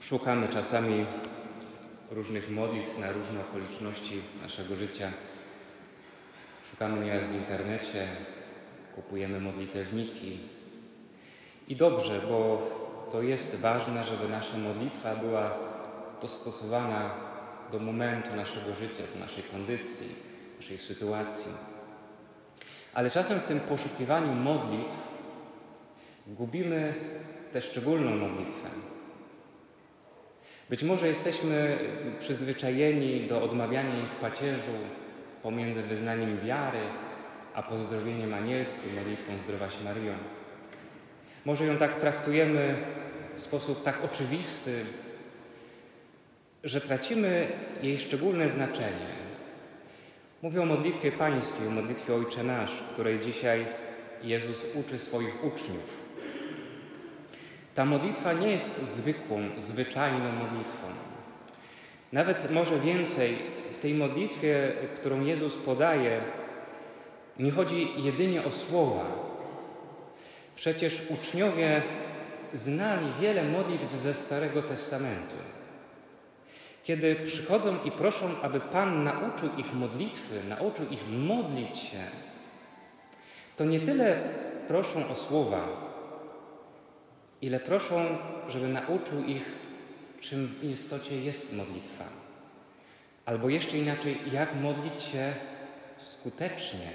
Szukamy czasami różnych modlitw na różne okoliczności naszego życia. Szukamy nieraz w internecie, kupujemy modlitewniki. I dobrze, bo to jest ważne, żeby nasza modlitwa była dostosowana do momentu naszego życia, do naszej kondycji, naszej sytuacji. Ale czasem w tym poszukiwaniu modlitw gubimy tę szczególną modlitwę. Być może jesteśmy przyzwyczajeni do odmawiania jej w pacierzu pomiędzy wyznaniem wiary a pozdrowieniem anielskim, modlitwą Zdrowaś Maryjo. Może ją tak traktujemy w sposób tak oczywisty, że tracimy jej szczególne znaczenie. Mówię o modlitwie pańskiej, o modlitwie Ojcze Nasz, której dzisiaj Jezus uczy swoich uczniów. Ta modlitwa nie jest zwykłą, zwyczajną modlitwą. Nawet może więcej, w tej modlitwie, którą Jezus podaje, nie chodzi jedynie o słowa. Przecież uczniowie znali wiele modlitw ze Starego Testamentu. Kiedy przychodzą i proszą, aby Pan nauczył ich modlitwy, nauczył ich modlić się, to nie tyle proszą o słowa, ile proszą, żeby nauczył ich, czym w istocie jest modlitwa. Albo jeszcze inaczej, jak modlić się skutecznie.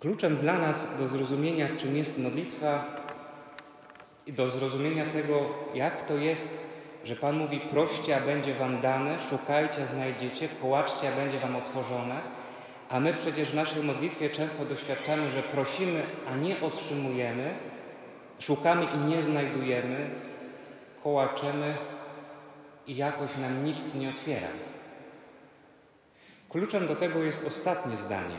Kluczem dla nas do zrozumienia, czym jest modlitwa i do zrozumienia tego, jak to jest, że Pan mówi: proście, a będzie Wam dane, szukajcie, a znajdziecie, kołaczcie, a będzie Wam otworzone. A my przecież w naszej modlitwie często doświadczamy, że prosimy, a nie otrzymujemy, szukamy i nie znajdujemy, kołaczemy i jakoś nam nikt nie otwiera. Kluczem do tego jest ostatnie zdanie,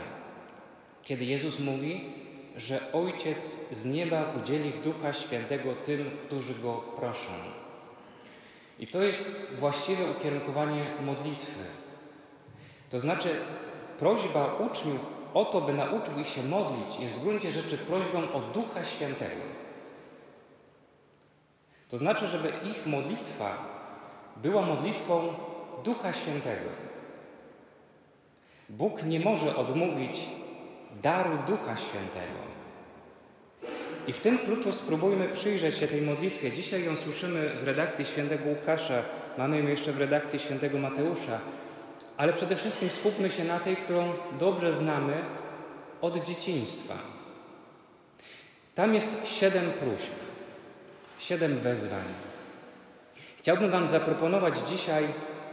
kiedy Jezus mówi, że Ojciec z nieba udzieli Ducha Świętego tym, którzy Go proszą. I to jest właściwe ukierunkowanie modlitwy. To znaczy, prośba uczniów o to, by nauczył ich się modlić, jest w gruncie rzeczy prośbą o Ducha Świętego. To znaczy, żeby ich modlitwa była modlitwą Ducha Świętego. Bóg nie może odmówić daru Ducha Świętego. I w tym kluczu spróbujmy przyjrzeć się tej modlitwie. Dzisiaj ją słyszymy w redakcji świętego Łukasza, mamy ją jeszcze w redakcji świętego Mateusza, ale przede wszystkim skupmy się na tej, którą dobrze znamy od dzieciństwa. Tam jest siedem próśb, siedem wezwań. Chciałbym Wam zaproponować dzisiaj,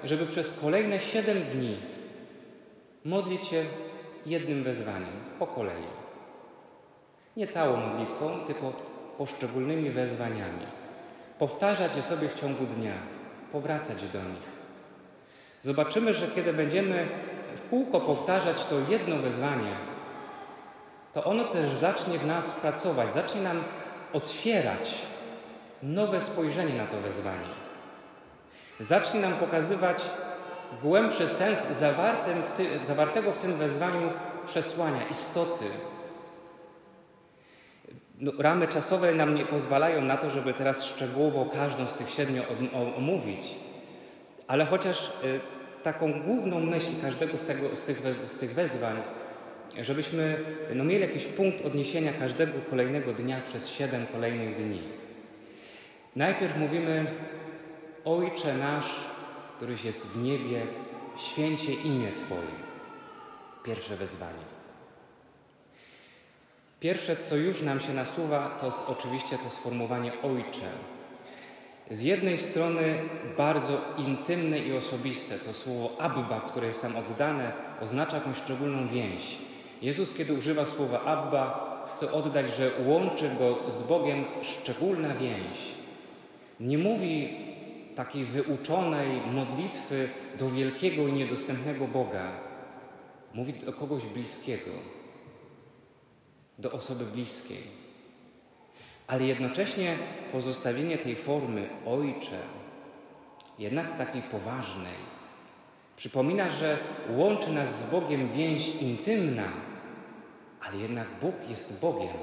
żeby przez kolejne siedem dni modlić się jednym wezwaniem, po kolei. Nie całą modlitwą, tylko poszczególnymi wezwaniami. Powtarzać je sobie w ciągu dnia, powracać do nich. Zobaczymy, że kiedy będziemy w kółko powtarzać to jedno wezwanie, to ono też zacznie w nas pracować, zacznie nam otwierać nowe spojrzenie na to wezwanie. Zacznie nam pokazywać głębszy sens w ty, zawartego w tym wezwaniu przesłania, istoty. No, ramy czasowe nam nie pozwalają na to, żeby teraz szczegółowo każdą z tych siedmiu omówić, ale chociaż y, taką główną myśl każdego z, tego, z, tych, z tych wezwań, żebyśmy no, mieli jakiś punkt odniesienia każdego kolejnego dnia przez siedem kolejnych dni. Najpierw mówimy Ojcze nasz, któryś jest w niebie, święcie imię Twoje. Pierwsze wezwanie. Pierwsze, co już nam się nasuwa, to oczywiście to sformułowanie Ojcze. Z jednej strony bardzo intymne i osobiste, to słowo Abba, które jest tam oddane, oznacza jakąś szczególną więź. Jezus, kiedy używa słowa Abba, chce oddać, że łączy go z Bogiem szczególna więź. Nie mówi takiej wyuczonej modlitwy do wielkiego i niedostępnego Boga. Mówi do kogoś bliskiego, do osoby bliskiej. Ale jednocześnie pozostawienie tej formy ojcze, jednak takiej poważnej, przypomina, że łączy nas z Bogiem więź intymna, ale jednak Bóg jest Bogiem,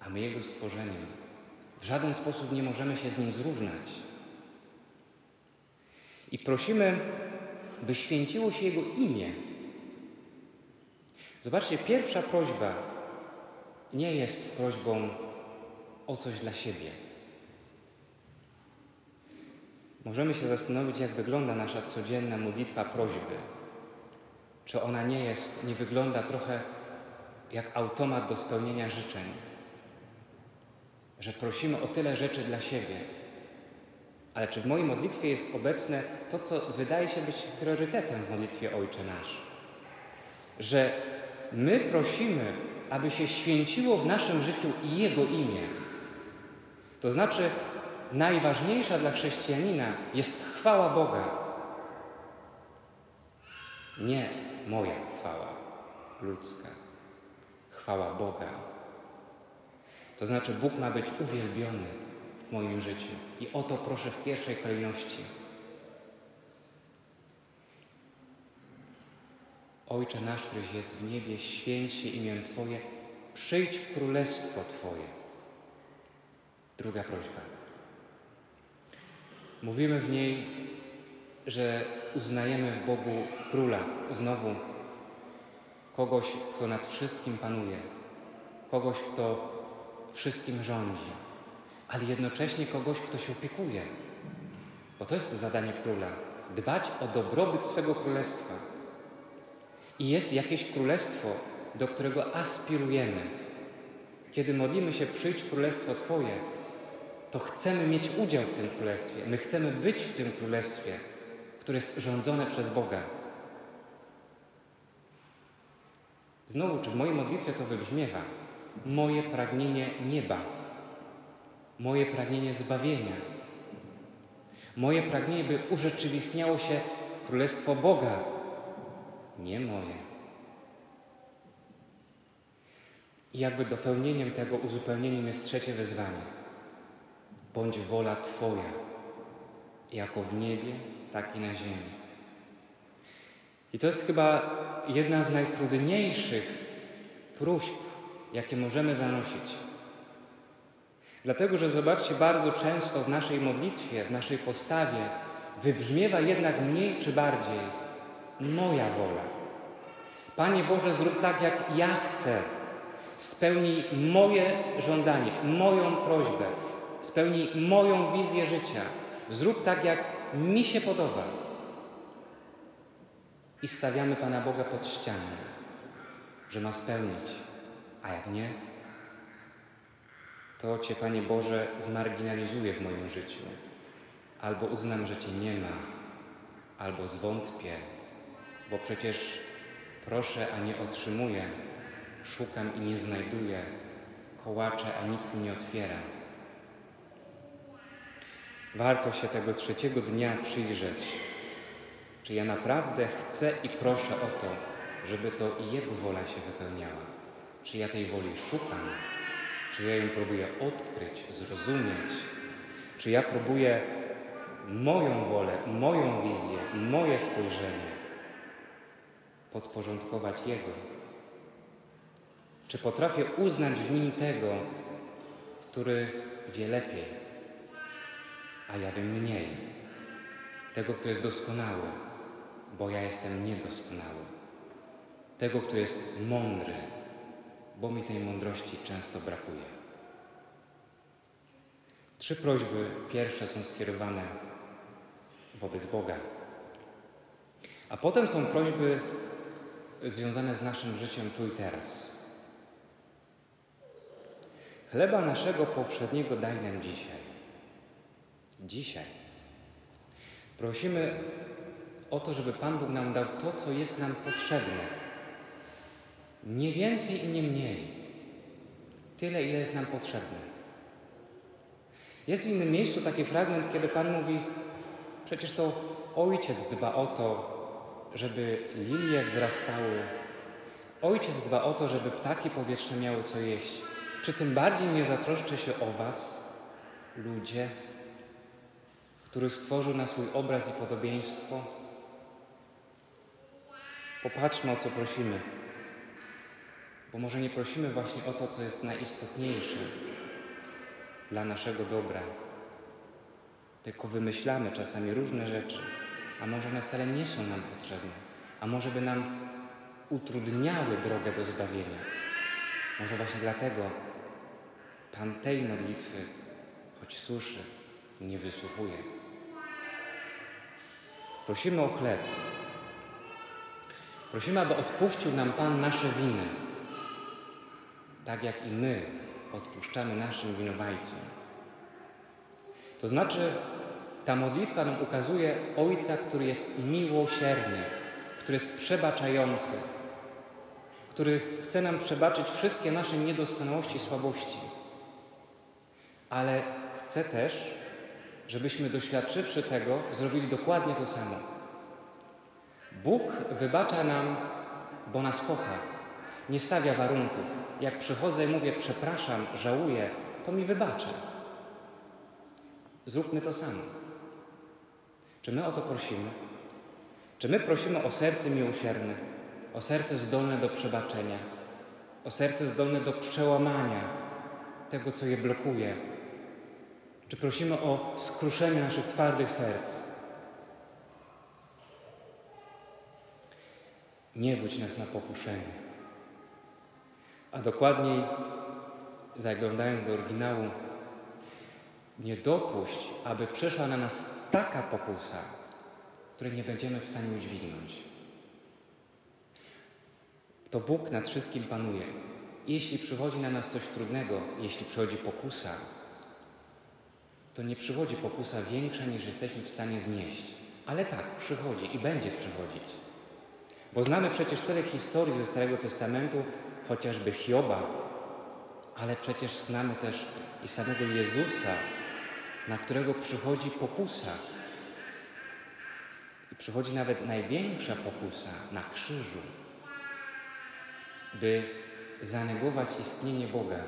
a my Jego stworzeniem. W żaden sposób nie możemy się z Nim zrównać. I prosimy, by święciło się Jego imię. Zobaczcie, pierwsza prośba nie jest prośbą o coś dla siebie. Możemy się zastanowić, jak wygląda nasza codzienna modlitwa prośby. Czy ona nie jest, nie wygląda trochę jak automat do spełnienia życzeń? Że prosimy o tyle rzeczy dla siebie. Ale czy w mojej modlitwie jest obecne to, co wydaje się być priorytetem w modlitwie Ojcze Nasz? Że my prosimy, aby się święciło w naszym życiu Jego imię. To znaczy, najważniejsza dla chrześcijanina jest chwała Boga. Nie moja chwała ludzka, chwała Boga. To znaczy, Bóg ma być uwielbiony w moim życiu i o to proszę w pierwszej kolejności. Ojcze nasz, któryś jest w niebie, święć się imię Twoje, przyjdź królestwo Twoje. Druga prośba. Mówimy w niej, że uznajemy w Bogu króla, znowu kogoś, kto nad wszystkim panuje, kogoś, kto wszystkim rządzi, ale jednocześnie kogoś, kto się opiekuje. Bo to jest zadanie króla dbać o dobrobyt swego królestwa. I jest jakieś królestwo, do którego aspirujemy. Kiedy modlimy się, przyjdź królestwo Twoje, to chcemy mieć udział w tym królestwie. My chcemy być w tym królestwie, które jest rządzone przez Boga. Znowu, czy w mojej modlitwie to wybrzmiewa? Moje pragnienie nieba, moje pragnienie zbawienia, moje pragnienie, by urzeczywistniało się królestwo Boga, nie moje. I jakby dopełnieniem tego, uzupełnieniem jest trzecie wyzwanie bądź wola Twoja, jako w niebie, tak i na ziemi. I to jest chyba jedna z najtrudniejszych próśb, jakie możemy zanosić. Dlatego, że zobaczcie, bardzo często w naszej modlitwie, w naszej postawie wybrzmiewa jednak mniej czy bardziej moja wola. Panie Boże, zrób tak, jak ja chcę. Spełnij moje żądanie, moją prośbę, spełnij moją wizję życia. Zrób tak, jak mi się podoba. I stawiamy Pana Boga pod ścianą, że ma spełnić, a jak nie, to Cię, Panie Boże, zmarginalizuję w moim życiu. Albo uznam, że Cię nie ma, albo zwątpię, bo przecież proszę, a nie otrzymuję, szukam i nie znajduję, kołaczę, a nikt mi nie otwiera. Warto się tego trzeciego dnia przyjrzeć, czy ja naprawdę chcę i proszę o to, żeby to Jego wola się wypełniała. Czy ja tej woli szukam, czy ja ją próbuję odkryć, zrozumieć, czy ja próbuję moją wolę, moją wizję, moje spojrzenie podporządkować Jego. Czy potrafię uznać w nim tego, który wie lepiej, a ja wiem mniej. Tego, kto jest doskonały, bo ja jestem niedoskonały. Tego, kto jest mądry, bo mi tej mądrości często brakuje. Trzy prośby pierwsze są skierowane wobec Boga, a potem są prośby związane z naszym życiem tu i teraz. Chleba naszego powszedniego daj nam dzisiaj. Dzisiaj. Prosimy o to, żeby Pan Bóg nam dał to, co jest nam potrzebne. Nie więcej i nie mniej. Tyle, ile jest nam potrzebne. Jest w innym miejscu taki fragment, kiedy Pan mówi: Przecież to Ojciec dba o to, żeby lilie wzrastały. Ojciec dba o to, żeby ptaki powietrzne miały co jeść. Czy tym bardziej nie zatroszczy się o Was, ludzie? Który stworzył na swój obraz i podobieństwo. Popatrzmy, o co prosimy. Bo może nie prosimy właśnie o to, co jest najistotniejsze. dla naszego dobra. Tylko wymyślamy czasami różne rzeczy, a może one wcale nie są nam potrzebne, a może by nam utrudniały drogę do zbawienia. Może właśnie dlatego Pan tej modlitwy, choć słyszy, nie wysłuchuje. Prosimy o chleb. Prosimy, aby odpuścił nam Pan nasze winy, tak jak i my odpuszczamy naszym winowajcom. To znaczy, ta modlitwa nam ukazuje Ojca, który jest miłosierny, który jest przebaczający, który chce nam przebaczyć wszystkie nasze niedoskonałości i słabości. Ale chce też, żebyśmy doświadczywszy tego, zrobili dokładnie to samo. Bóg wybacza nam, bo nas kocha. Nie stawia warunków. Jak przychodzę i mówię przepraszam, żałuję, to mi wybacza. Zróbmy to samo. Czy my o to prosimy? Czy my prosimy o serce miłosierne, o serce zdolne do przebaczenia, o serce zdolne do przełamania tego, co je blokuje? Czy prosimy o skruszenie naszych twardych serc? Nie wódź nas na pokuszenie. A dokładniej, zaglądając do oryginału, nie dopuść, aby przyszła na nas taka pokusa, której nie będziemy w stanie udźwignąć. To Bóg nad wszystkim panuje. Jeśli przychodzi na nas coś trudnego, jeśli przychodzi pokusa, to nie przychodzi pokusa większa niż jesteśmy w stanie znieść. Ale tak, przychodzi i będzie przychodzić. Bo znamy przecież tyle historii ze Starego Testamentu, chociażby Hioba, ale przecież znamy też i samego Jezusa, na którego przychodzi pokusa. I przychodzi nawet największa pokusa na krzyżu, by zanegować istnienie Boga.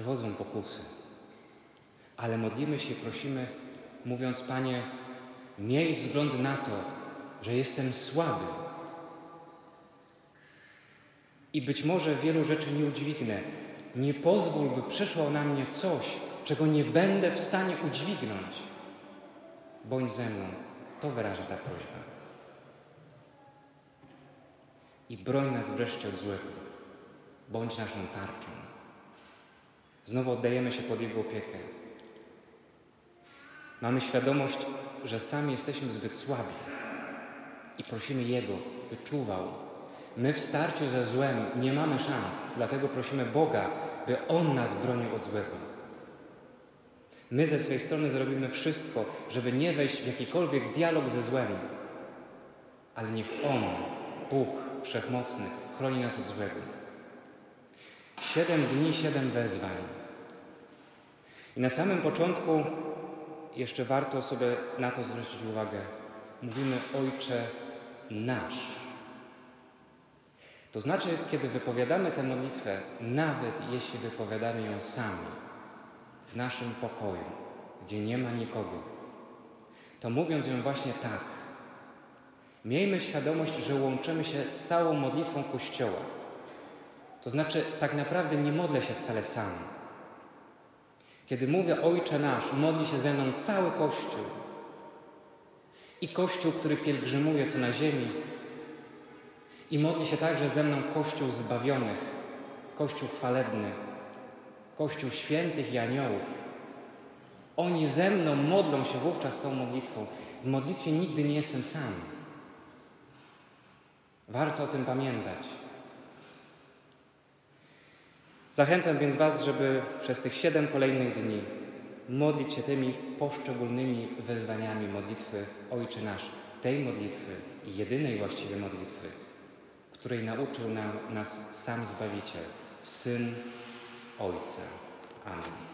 Przychodzą pokusy, ale modlimy się, prosimy, mówiąc: Panie, miej wzgląd na to, że jestem słaby. I być może wielu rzeczy nie udźwignę. Nie pozwól, by przyszło na mnie coś, czego nie będę w stanie udźwignąć. Bądź ze mną. To wyraża ta prośba. I broń nas wreszcie od złego. Bądź naszą tarczą. Znowu oddajemy się pod Jego opiekę. Mamy świadomość, że sami jesteśmy zbyt słabi i prosimy Jego, by czuwał. My w starciu ze złem nie mamy szans, dlatego prosimy Boga, by On nas bronił od złego. My ze swej strony zrobimy wszystko, żeby nie wejść w jakikolwiek dialog ze złem, ale niech On, Bóg Wszechmocny, chroni nas od złego. Siedem dni, siedem wezwań. I na samym początku jeszcze warto sobie na to zwrócić uwagę. Mówimy Ojcze nasz. To znaczy, kiedy wypowiadamy tę modlitwę, nawet jeśli wypowiadamy ją sami, w naszym pokoju, gdzie nie ma nikogo, to mówiąc ją właśnie tak, miejmy świadomość, że łączymy się z całą modlitwą Kościoła. To znaczy, tak naprawdę nie modlę się wcale sam. Kiedy mówię Ojcze nasz, modli się ze mną cały Kościół. I Kościół, który pielgrzymuje tu na ziemi. I modli się także ze mną Kościół zbawionych, Kościół chwalebny, Kościół świętych i aniołów. Oni ze mną modlą się wówczas tą modlitwą. W modlitwie nigdy nie jestem sam. Warto o tym pamiętać. Zachęcam więc Was, żeby przez tych siedem kolejnych dni modlić się tymi poszczególnymi wezwaniami modlitwy Ojcze Nasz, tej modlitwy i jedynej właściwej modlitwy, której nauczył nam, nas sam Zbawiciel, Syn Ojca. Amen.